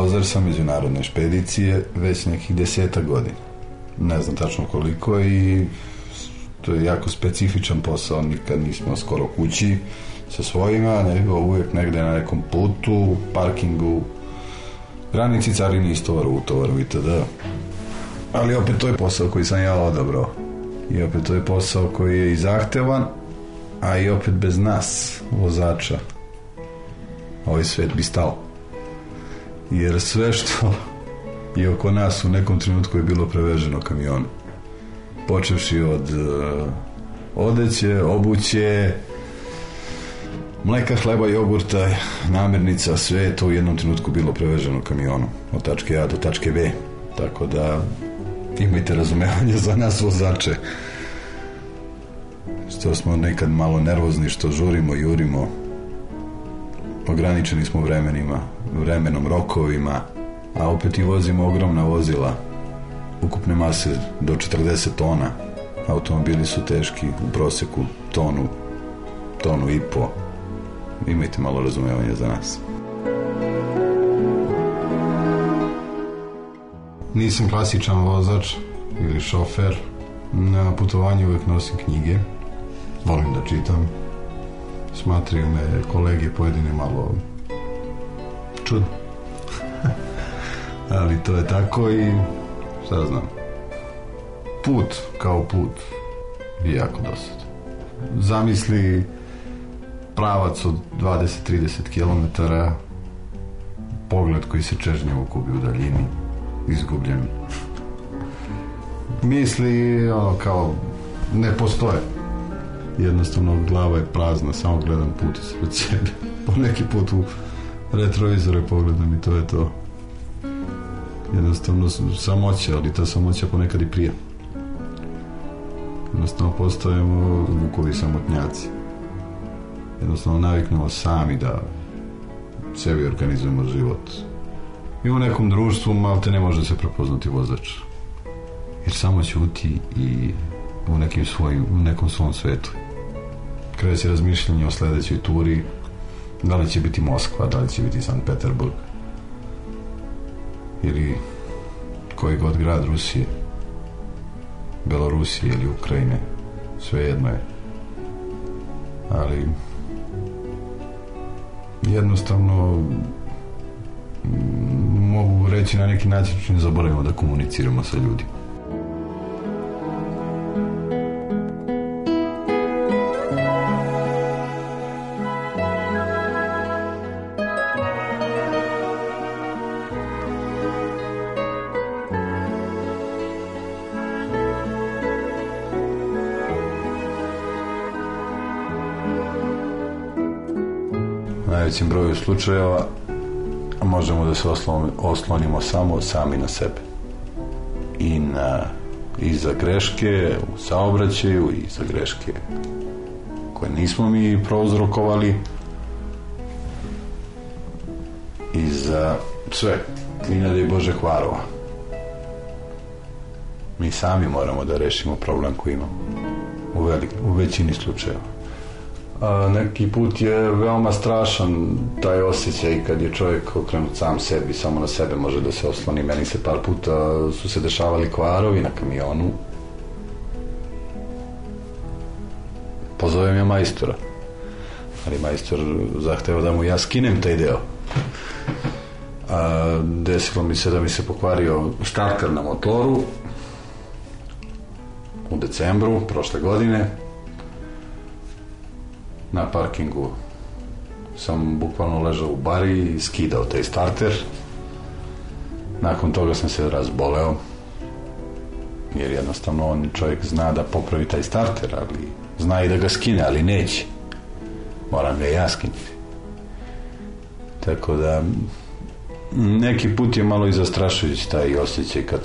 Vozač sam međunarodne špedicije već nekih deseta godina. Ne znam tačno koliko i to je jako specifičan posao, nikad nismo skoro kući sa svojima, nego uvijek negde na nekom putu, parkingu, granici carini istovaru, utovaru itd. Ali opet to je posao koji sam ja odabrao. I opet to je posao koji je i zahtevan, a i opet bez nas, vozača, ovaj svet bi stao jer sve što je oko nas u nekom trenutku je bilo preveženo kamionom. Počevši od uh, odeće, obuće, mleka, hleba, jogurta, namirnica, sve je to u jednom trenutku bilo preveženo kamionom. Od tačke A do tačke B. Tako da imajte razumevanje za nas vozače. Što smo nekad malo nervozni, što žurimo, jurimo, ograničeni smo vremenima, vremenom, rokovima, a opet i vozimo ogromna vozila, ukupne mase do 40 tona. Automobili su teški u proseku tonu, tonu i po. Imajte malo razumevanja za nas. Nisam klasičan vozač ili šofer. Na putovanju uvek nosim knjige. Volim da čitam smatraju me kolege pojedine malo čudno. Ali to je tako i šta znam. Put kao put je jako dosad. Zamisli pravac od 20-30 km pogled koji se čežnjevo kubi u daljini izgubljen misli ono kao ne postoje jednostavno glava je prazna, samo gledam put ispred sebe. Po neki put u retrovizore pogledam i to je to. Jednostavno samoća, ali ta samoća ponekad i prije. Jednostavno postajemo vukovi samotnjaci. Jednostavno naviknemo sami da sebi organizujemo život. I u nekom društvu malte ne može se prepoznati vozač. Jer samo ćuti i u, nekim svojim, u nekom svom svetu. Kreće razmišljanje o sledećoj turi da li će biti Moskva, da li će biti Sankt Peterburg ili koji god grad Rusije Belorusije ili Ukrajine sve jedno je. Ali jednostavno mm, mogu reći na neki način ne zaboravimo da komuniciramo sa ljudima broju slučajeva možemo da se oslonimo, samo sami na sebe. I na i za greške u saobraćaju i za greške koje nismo mi prouzrokovali i za sve. I ne daj Bože hvarova mi sami moramo da rešimo problem koji imamo u, velik, u većini slučajeva a, neki put je veoma strašan taj osjećaj kad je čovjek okrenut sam sebi, samo na sebe može da se osloni. Meni se par puta su se dešavali kvarovi na kamionu. Pozovem ja majstora. Ali majstor zahteva da mu ja skinem taj deo. A, desilo mi se da mi se pokvario starter na motoru u decembru prošle godine na parkingu. Sam bukvalno ležao u bari i skidao taj starter. Nakon toga sam se razboleo jer jednostavno on čovjek zna da popravi taj starter ali zna i da ga skine ali neće. Moram ga ja skinuti tako da neki put je malo i zastrašujući taj osjećaj kad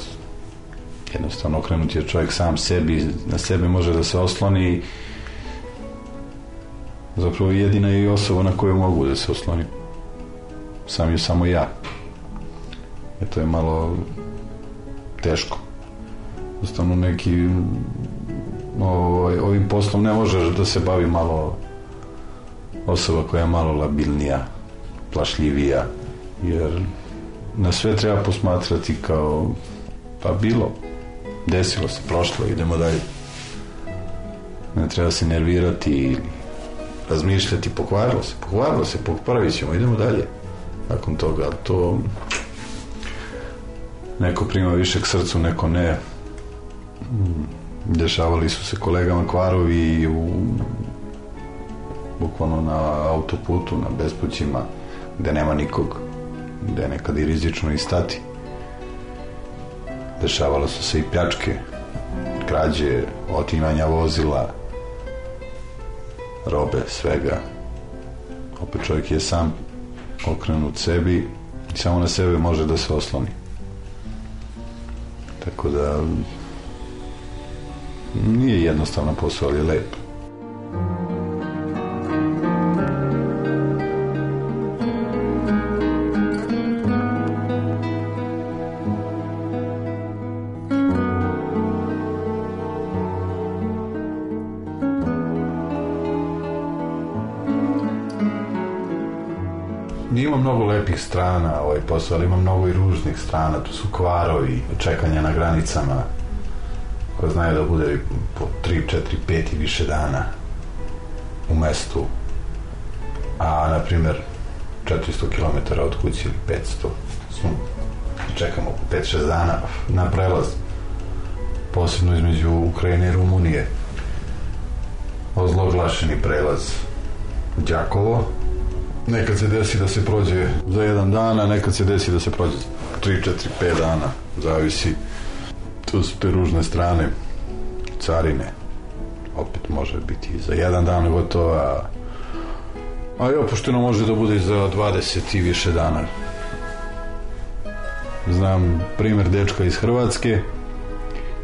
jednostavno okrenut je čovjek sam sebi na sebe može da se osloni zapravo jedina je i osoba na koju mogu da se oslonim. Sam je samo ja. E to je malo teško. Jednostavno neki ovaj, ovim poslom ne možeš da se bavi malo osoba koja je malo labilnija plašljivija jer na sve treba posmatrati kao pa bilo desilo se, prošlo, idemo dalje. Ne treba se nervirati ili razmišljati, pokvarilo se pokvarilo se, popravit ćemo, idemo dalje nakon toga, to neko prima više k srcu, neko ne. Dešavali su se kolegama kvarovi u bukvalno na autoputu, na bespućima gde nema nikog gde je nekad i rizično i stati. Dešavalo su se i pljačke krađe, otimanja vozila robe, svega. Opet čovjek je sam okrenut sebi i samo na sebe može da se osloni. Tako da nije jednostavno posao, ali je lep strana ovaj posao, ali ima mnogo i ružnih strana, tu su kvarovi, čekanja na granicama, ko znaju da bude po 3, 4, 5 i više dana u mestu, a, na primer, 400 km od kuće ili 500, smo, čekamo 5-6 dana na prelaz, posebno između Ukrajine i Rumunije, ozloglašeni prelaz Đakovo, nekad se desi da se prođe za jedan dan, a nekad se desi da se prođe 3, 4, 5 dana, zavisi. To su te ružne strane carine. Opet može biti za jedan dan gotovo, a, i opušteno može da bude za 20 i više dana. Znam primer dečka iz Hrvatske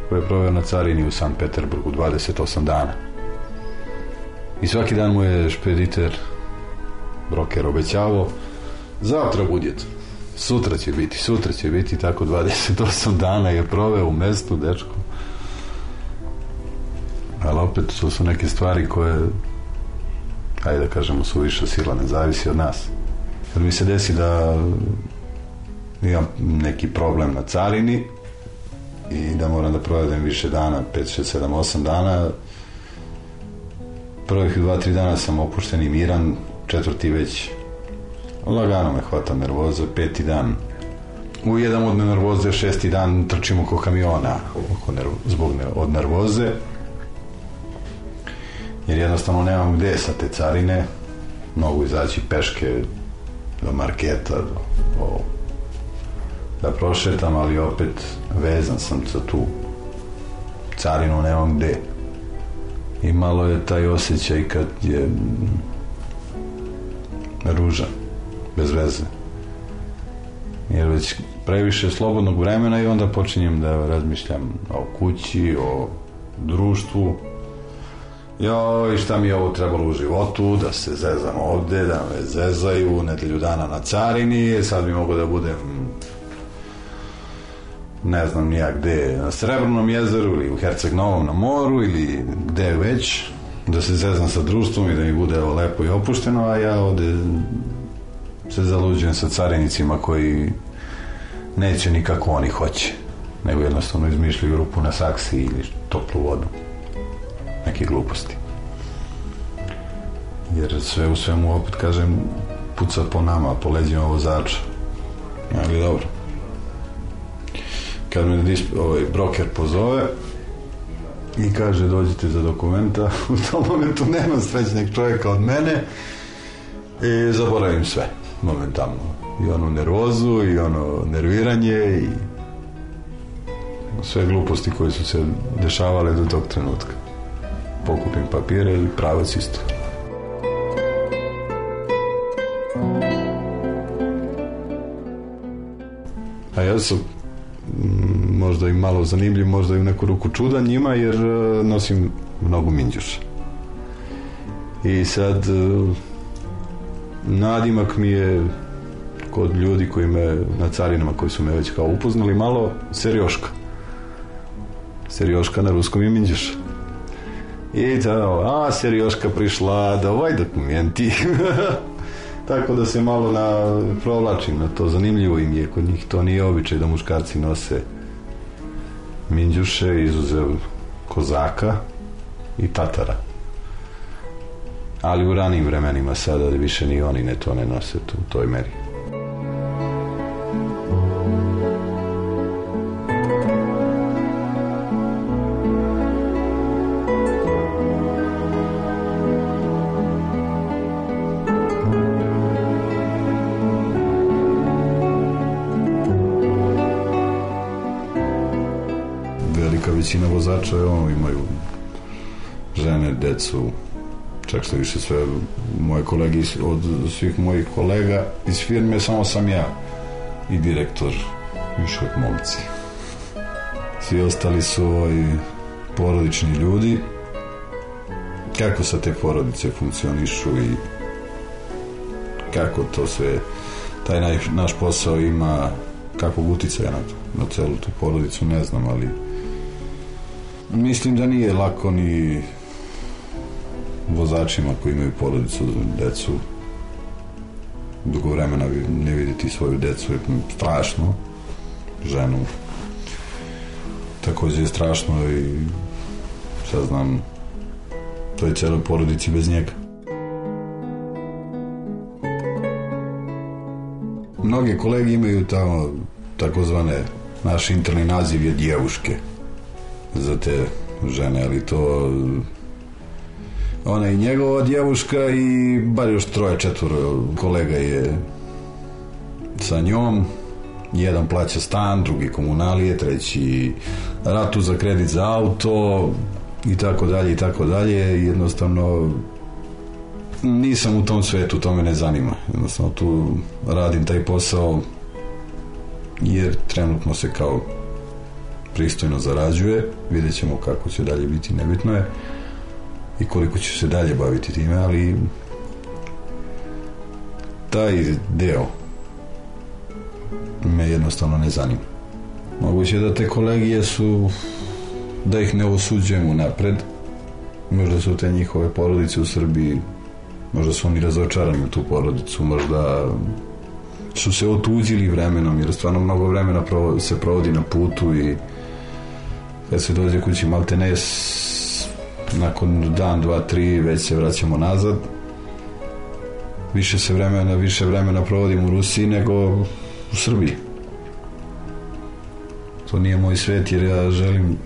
koji je proveo na carini u San Peterburgu 28 dana. I svaki dan mu je špediter broker obećavao zautra budjet sutra će biti, sutra će biti. Tako 28 dana je proveo u mestu dečko. Ali opet to su neke stvari koje ajde da kažemo su više sila, ne zavisi od nas. Kad mi se desi da imam neki problem na carini i da moram da provedem više dana 5, 6, 7, 8 dana. Prvih 2-3 dana sam opušten i miran četvrti već. Lagano me hvata nervoza, peti dan. U jedan od nervoze, šesti dan trčim oko kamiona. Oko nervo, zbog ne, od nervoze. Jer jednostavno nemam gde sa te carine. Mogu izaći peške do marketa do, o, da prošetam ali opet vezan sam za tu carinu nemam gde. I malo je taj osjećaj kad je ružan, bez veze. Jer već previše slobodnog vremena i onda počinjem da razmišljam o kući, o društvu. Joj, šta mi je ovo trebalo u životu, da se zezam ovde, da me zezaju, nedelju dana na carini, sad bi mogo da budem ne znam nija gde, na Srebrnom jezeru ili u Herceg Novom na moru ili gde već, da se zezam sa društvom i da mi bude lepo i opušteno, a ja ovde se zaluđujem sa carinicima koji neće nikako oni hoće, nego jednostavno izmišljaju rupu na saksi ili toplu vodu. Neke gluposti. Jer sve u svemu, opet kažem, puca po nama, po leđima vozača. Ali dobro. Kad me ovaj, broker pozove i kaže dođite za dokumenta, u tom momentu nema srećneg čovjeka od mene i zaboravim sve momentalno. I onu nervozu i ono nerviranje i sve gluposti koje su se dešavale do tog trenutka. Pokupim papire i pravac isto. A ja sam možda i malo zanimljiv, možda i u neku ruku čudan njima, jer e, nosim mnogo minđuša. I sad e, nadimak mi je kod ljudi koji me na carinama koji su me već kao upoznali malo Serioška. Serioška na ruskom je minđuša. I da, a Serioška prišla, da ovaj dokumenti. Tako da se malo na, provlačim na to. Zanimljivo im je kod njih. To nije običaj da muškarci nose minđuše, izuzev kozaka i tatara. Ali u ranim vremenima sada više ni oni ne to ne nose tu, u toj meri. Većina vozača ono, imaju žene, decu, čak što više sve moje kolege od svih mojih kolega iz firme samo sam ja i direktor više od momci. Svi ostali su ovaj, porodični ljudi. Kako sa te porodice funkcionišu i kako to sve taj naš posao ima kakvog uticaja na, to, na celu tu porodicu ne znam, ali Mislim da nije lako ni vozačima koji imaju porodicu, decu, dugo vremena ne vidjeti svoju decu je strašno, ženu. Takođe je strašno i sad znam toj celoj porodici bez njega. Mnoge kolege imaju tamo takozvane, naš interni naziv je djevuške za te žene, ali to ona je njegova djevuška i bar još troje, četvoro kolega je sa njom. Jedan plaća stan, drugi komunalije, treći ratu za kredit za auto i tako dalje i tako dalje. Jednostavno nisam u tom svetu, to me ne zanima. Jednostavno tu radim taj posao jer trenutno se kao pristojno zarađuje, vidjet ćemo kako će dalje biti, nebitno je i koliko će se dalje baviti time, ali taj deo me jednostavno ne zanima. Moguće da te kolegije su da ih ne osuđujemo napred možda su te njihove porodice u Srbiji možda su oni razočarani u tu porodicu možda su se otuđili vremenom jer stvarno mnogo vremena se provodi na putu i kad se dođe kući malte ne nakon dan, dva, tri već se vraćamo nazad. Više se vremena više vremena provodim u Rusiji nego u Srbiji. To nije moj svet jer ja želim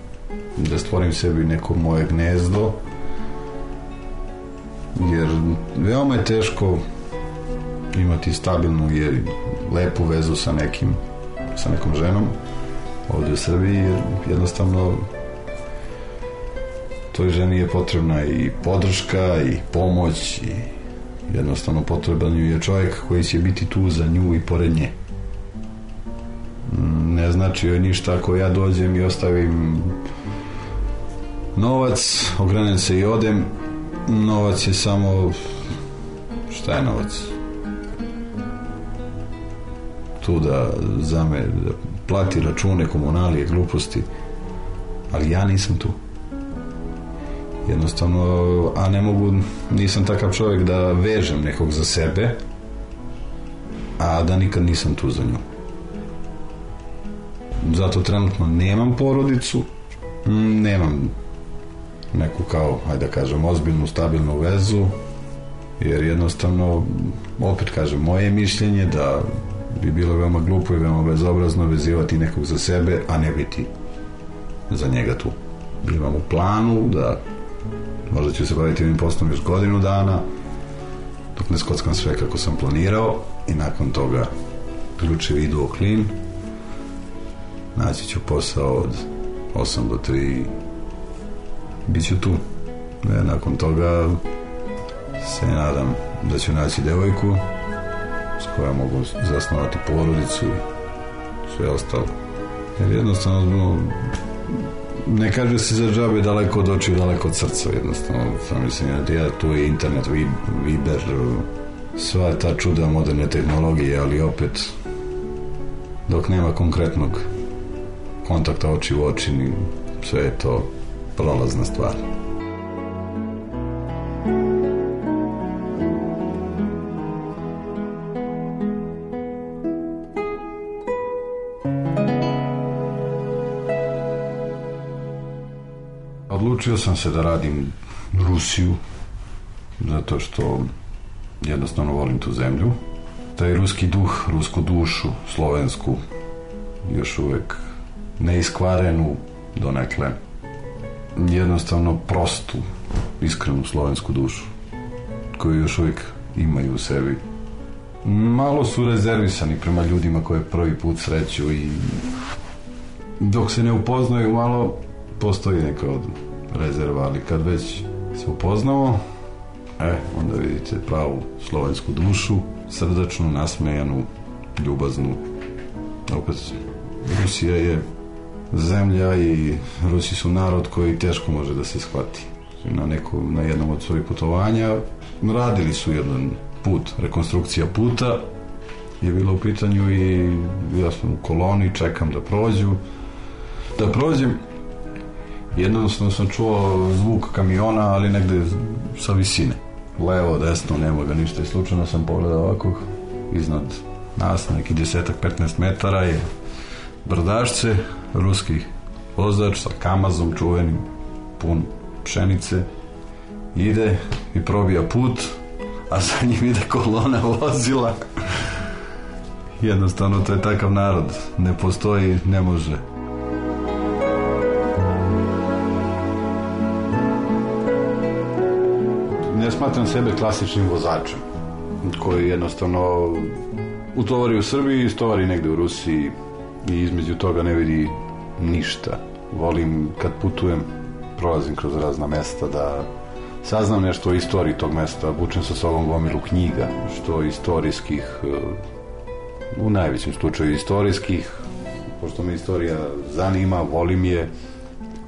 da stvorim sebi neko moje gnezdo jer veoma je teško imati stabilnu i lepu vezu sa nekim sa nekom ženom ovdje u Srbiji jer jednostavno toj ženi je potrebna i podrška i pomoć i jednostavno potreban ju je čovjek koji će biti tu za nju i pored nje. Mm, ne znači joj ništa ako ja dođem i ostavim novac ogrenem se i odem. Novac je samo šta je novac? Tu da za me da plati račune, komunalije, gluposti ali ja nisam tu. Jednostavno a ne mogu nisam takav čovjek da vežem nekog za sebe a da nikad nisam tu za nju. Zato trenutno nemam porodicu mm, nemam neku kao, ajde da kažem, ozbiljnu, stabilnu vezu, jer jednostavno, opet kažem, moje je mišljenje da bi bilo veoma glupo i veoma bezobrazno vezivati nekog za sebe, a ne biti za njega tu. Imam u planu da možda ću se baviti ovim poslom još godinu dana, dok ne skockam sve kako sam planirao i nakon toga ključevi idu o klin, naći ću posao od 8 do 3 bit ću tu. E, nakon toga se nadam da ću naći devojku koja mogu zasnovati porodicu i sve ostalo. Jer jednostavno ne kaže se za džabe daleko od očiju, daleko od srca jednostavno. Mislim, ja, tu je internet, Viber, sva ta čuda moderne tehnologije, ali opet dok nema konkretnog kontakta oči u oči, sve je to prolazna stvar. Odlučio sam se da radim Rusiju zato što jednostavno volim tu zemlju. Taj ruski duh, rusku dušu, slovensku, još uvek neiskvarenu donekle jednostavno prostu, iskrenu slovensku dušu koju još uvijek imaju u sebi. Malo su rezervisani prema ljudima koje prvi put sreću i dok se ne upoznaju malo postoji neka od rezerva, ali kad već se upoznamo, e, onda vidite pravu slovensku dušu, srdačnu, nasmejanu, ljubaznu. Opet, Rusija je zemlja i Rusi su narod koji teško može da se shvati. Na, neko, na jednom od svojih putovanja radili su jedan put, rekonstrukcija puta je bila u pitanju i ja sam u koloni, čekam da prođu. Da prođem, jednostavno sam čuo zvuk kamiona, ali negde sa visine. Levo, desno, nema ga ništa i slučajno sam pogledao ovako iznad nas, neki desetak, 15 metara je brdašce, ruski vozač sa kamazom čuvenim, pun pšenice, ide i probija put, a za njim ide kolona vozila. Jednostavno, to je takav narod. Ne postoji, ne može. Smatram sebe klasičnim vozačem koji jednostavno utovari u Srbiji, istovari negde u Rusiji i između toga ne vidi ništa. Volim kad putujem, prolazim kroz razna mesta da saznam nešto o istoriji tog mesta, vučem sa sobom gomilu knjiga, što istorijskih, u najvećem slučaju istorijskih, pošto me istorija zanima, volim je,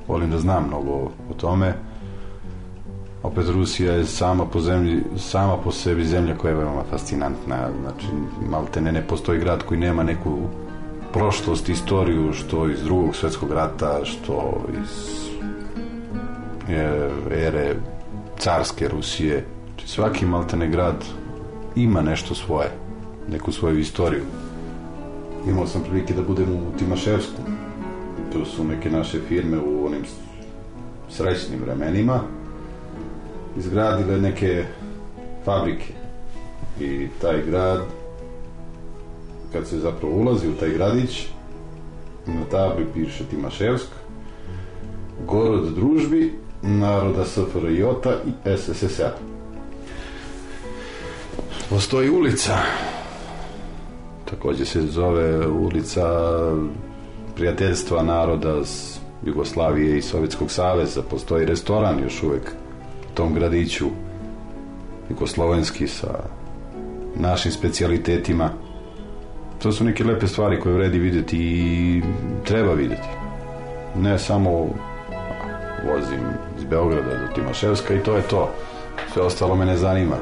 volim da znam mnogo o tome. Opet Rusija je sama po zemlji, sama po sebi zemlja koja je veoma fascinantna, znači malte ne, ne postoji grad koji nema neku prošlost, istoriju, što iz drugog svetskog rata, što iz ere carske Rusije. Znači, svaki maltene grad ima nešto svoje, neku svoju istoriju. Imao sam prilike da budem u Timaševsku. Tu su neke naše firme u onim srećnim vremenima izgradile neke fabrike. I taj grad kad se zapravo ulazi u taj gradić, na tabli piše Timaševsk, Gorod družbi, naroda SFRJ i SSSR. Postoji ulica, takođe se zove ulica prijateljstva naroda s Jugoslavije i Sovjetskog saveza. Postoji restoran još uvek tom gradiću, jugoslovenski sa našim specijalitetima to su neke lepe stvari koje vredi videti i treba videti. Ne samo vozim iz Beograda do Timaševska i to je to. Sve ostalo me ne zanima.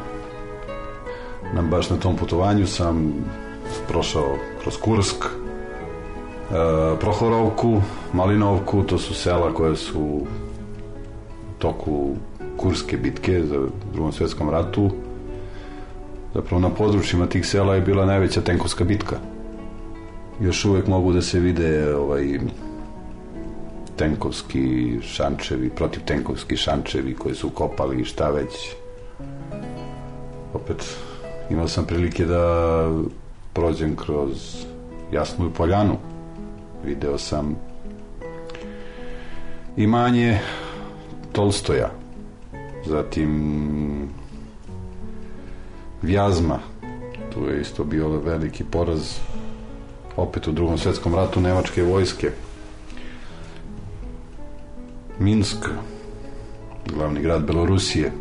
Na, baš na tom putovanju sam prošao kroz Kursk, e, Prohorovku, Malinovku, to su sela koje su toku Kurske bitke za drugom svjetskom ratu Zapravo na područjima tih sela je bila najveća tenkovska bitka. Još uvek mogu da se vide ovaj tenkovski šančevi, protiv tenkovski šančevi koji su kopali i šta već. Opet imao sam prilike da prođem kroz Jasnu poljanu. Video sam imanje Tolstoja. Zatim Vjazma. Tu je isto bio veliki poraz opet u drugom svetskom ratu nemačke vojske. Minsk, glavni grad Belorusije,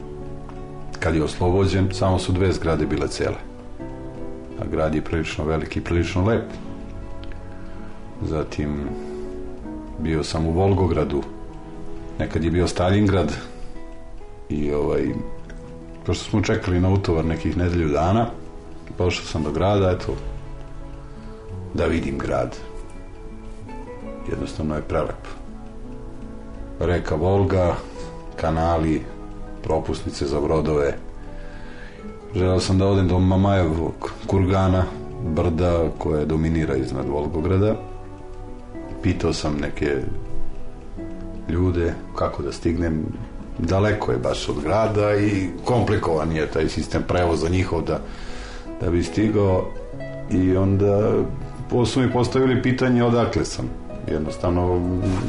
kad je oslobođen, samo su dve zgrade bile cele. A grad je prilično veliki, prilično lep. Zatim bio sam u Volgogradu, nekad je bio Stalingrad i ovaj pošto smo čekali na utovar nekih nedelju dana pošao sam do grada eto da vidim grad. Jednostavno je prelep. Reka Volga kanali propusnice za brodove. Želeo sam da odem do Mamajevog kurgana brda koje dominira iznad Volgograda. Pitao sam neke ljude kako da stignem daleko je baš od grada i komplikovan je taj sistem prevoza njihov da, da bi stigao. I onda su mi postavili pitanje odakle sam. Jednostavno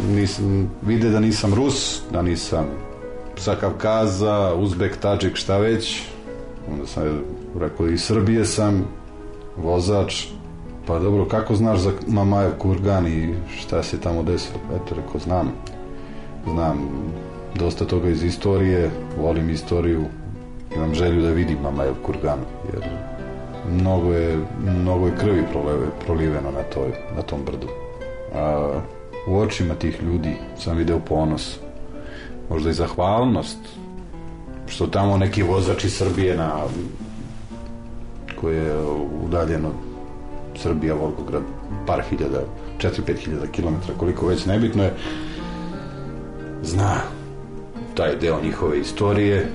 nisam, vide da nisam Rus da nisam sa Kavkaza Uzbek, Tadžik, šta već. Onda sam rekao i Srbije sam vozač. Pa dobro, kako znaš za Mamajev kurgan i šta se tamo desilo? Eto, rekao, znam znam dosta toga iz istorije, volim istoriju, imam želju da vidim Mamajev kurgan, jer mnogo je, mnogo je krvi proleve, proliveno na, toj, na tom brdu. A u očima tih ljudi sam video ponos, možda i zahvalnost, što tamo neki vozač iz Srbije na koje je udaljeno Srbija, Volgograd, par hiljada, 4-5 hiljada kilometra, koliko već nebitno je, zna taj deo njihove istorije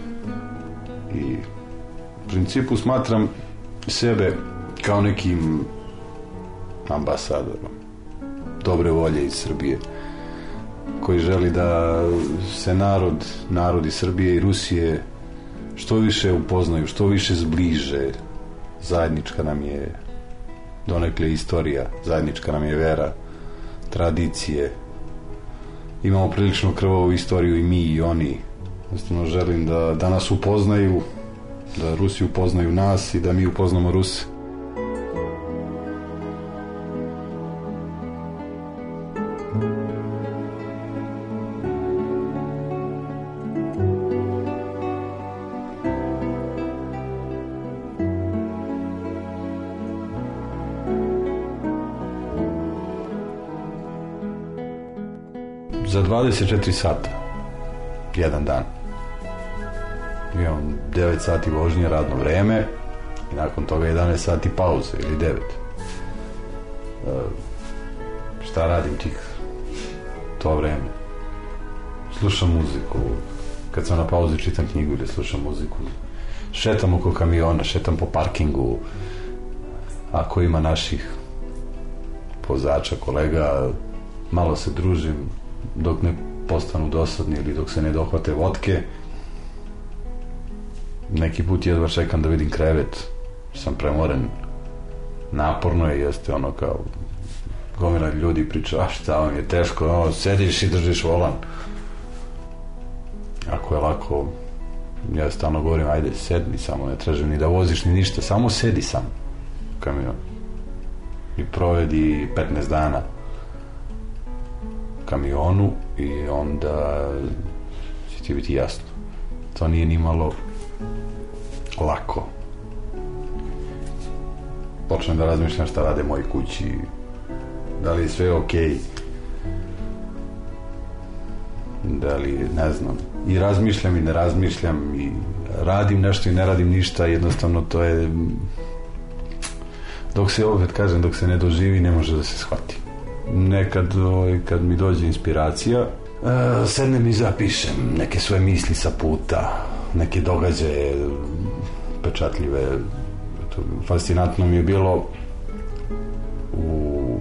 i u principu smatram sebe kao nekim ambasadorom dobre volje iz Srbije koji želi da se narod, narodi Srbije i Rusije što više upoznaju, što više zbliže. Zajednička nam je donekle istorija, zajednička nam je vera, tradicije, imamo prilično krvavu istoriju i mi i oni. Jednostavno želim da, da nas upoznaju, da Rusi upoznaju nas i da mi upoznamo Ruse. 24 sata. Jedan dan. Imam 9 sati vožnje radno vreme i nakon toga 11 sati pauze ili 9 e, šta radim tih to vreme? Slušam muziku. Kad sam na pauzi čitam knjigu ili slušam muziku. Šetam oko kamiona šetam po parkingu. Ako ima naših vozača, kolega malo se družim dok ne postanu dosadni ili dok se ne dohvate vodke. Neki put jedva čekam da vidim krevet. Sam premoren. Naporno je jeste ono kao gomila ljudi priča a šta vam je teško no, sediš i držiš volan. Ako je lako ja stalno govorim ajde sedni samo ne tražim ni da voziš ni ništa samo sedi sam. Kamion i provedi 15 dana kamionu i onda će ti biti jasno. To nije ni malo lako. Počnem da razmišljam šta rade moji kući, da li je sve okej. Okay. Da li, ne znam, i razmišljam i ne razmišljam i radim nešto i ne radim ništa, jednostavno to je dok se opet kažem, dok se ne doživi ne može da se shvati nekad ovaj, kad mi dođe inspiracija uh, sednem i zapišem neke svoje misli sa puta neke događaje pečatljive to, fascinantno mi je bilo u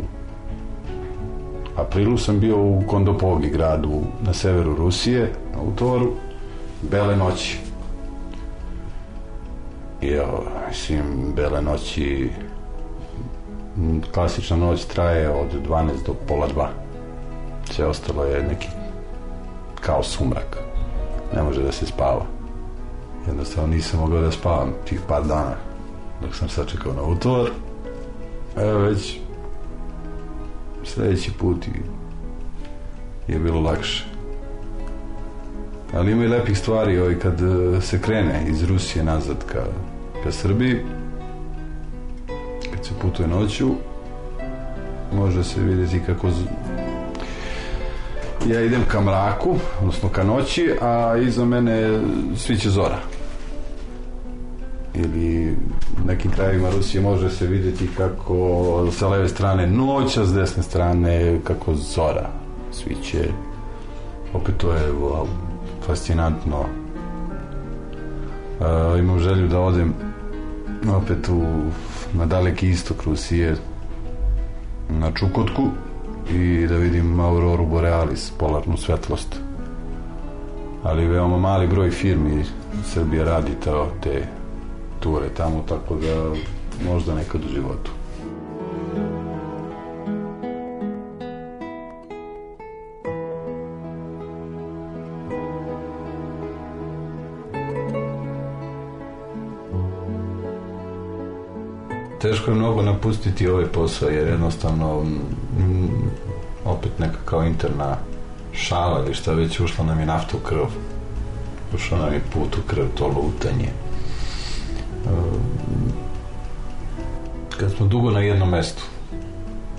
aprilu sam bio u Kondopogi gradu na severu Rusije na utoru Bele noći. Evo, mislim, Bele noći Klasična noć traje od 12 do pola 2. Sve ostalo je neki kao sumrak. Ne može da se spava. Jednostavno nisam mogao da spavam tih par dana dok sam sačekao na utovar. Evo već sledeći put je bilo lakše. Ali ima i lepih stvari ovaj, kad e, se krene iz Rusije nazad ka, ka Srbiji putuje noću može se vidjeti kako z... ja idem ka mraku odnosno ka noći a iza mene sviće zora ili u nekim krajevima Rusije može se vidjeti kako sa leve strane noć, a s desne strane kako zora sviće. Opet to je fascinantno. Uh, imam želju da odem opet u, na daleki istok Rusije na Čukotku i da vidim Auroru Borealis, polarnu svetlost. Ali veoma mali broj firmi Srbija radi te ture tamo, tako da možda nekad u životu. Teško je mnogo napustiti ovaj posao jer jednostavno mm, opet neka kao interna šala ili šta već ušla nam je nafta u krv. Ušao nam je put u krv, to lutanje kad smo dugo na jednom mestu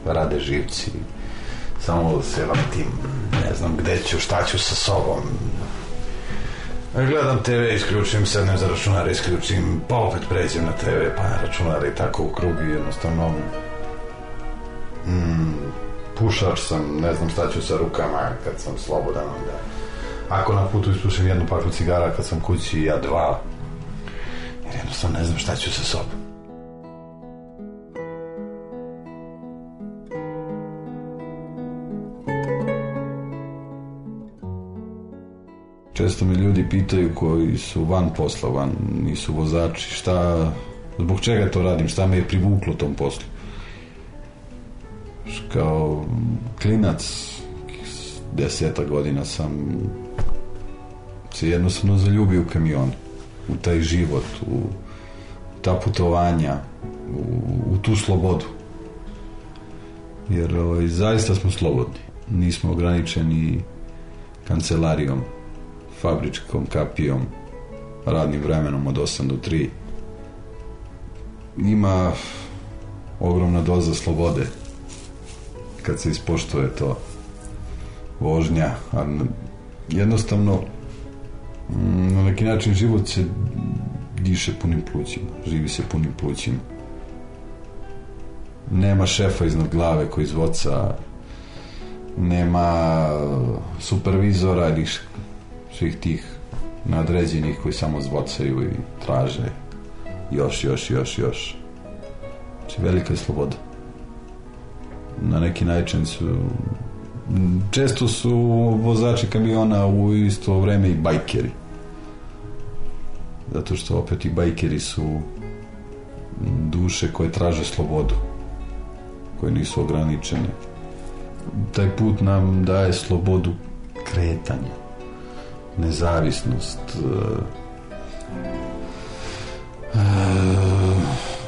rade živci samo se vrtim ne znam gde ću, šta ću sa sobom gledam TV, isključim, sednem za računar, isključim, pa opet pređem na TV, pa na računar i tako u krug i jednostavno mm, pušač sam, ne znam šta ću sa rukama kad sam slobodan onda. Ako na putu ispušim jednu paklu cigara kad sam kući, ja dva jer jednostavno ne znam šta ću sa sobom Često me ljudi pitaju koji su van posla, van, nisu vozači, šta, zbog čega to radim, šta me je privuklo tom poslu. Kao klinac, deseta godina sam se jednostavno zaljubio u kamion, u taj život, u ta putovanja, u, u tu slobodu. Jer ovaj, zaista smo slobodni. Nismo ograničeni kancelarijom, fabričkom kapijom, radnim vremenom od 8 do 3. Ima ogromna doza slobode kad se ispoštuje to vožnja, a jednostavno mm, na neki način život se diše punim plućima, živi se punim plućima. Nema šefa iznad glave koji zvoca, nema supervizora ili svih tih nadređenih koji samo zvocaju i traže još, još, još, još. Znači, velika je sloboda. Na neki način su često su vozači kamiona u isto vreme i bajkeri. Zato što opet i bajkeri su duše koje traže slobodu, koje nisu ograničene. Taj put nam daje slobodu kretanja nezavisnost e,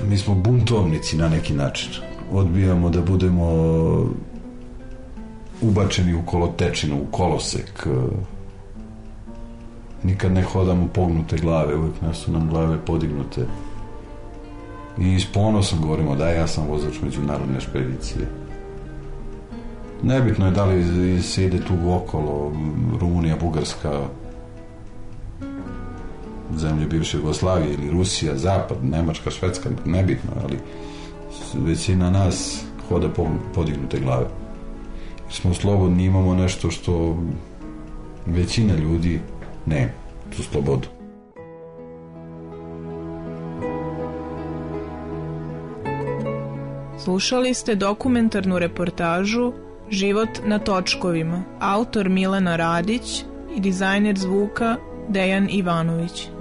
mi smo buntovnici na neki način. Odbijamo da budemo ubačeni u kolotečinu, u kolosek nikad ne hodamo pognute glave uvijek nas su nam glave podignute. I s ponosom govorimo da ja sam vozač međunarodne špedicije Nebitno je da li se ide tu okolo, Rumunija, Bugarska, zemlje bivše Jugoslavije ili Rusija, Zapad, Nemačka, Švedska, nebitno, ali većina nas hoda podignute glave. Jer smo slobodni, imamo nešto što većina ljudi ne, tu slobodu. Slušali ste dokumentarnu reportažu Život na točkovima. Autor Milena Radić i dizajner zvuka Dejan Ivanović.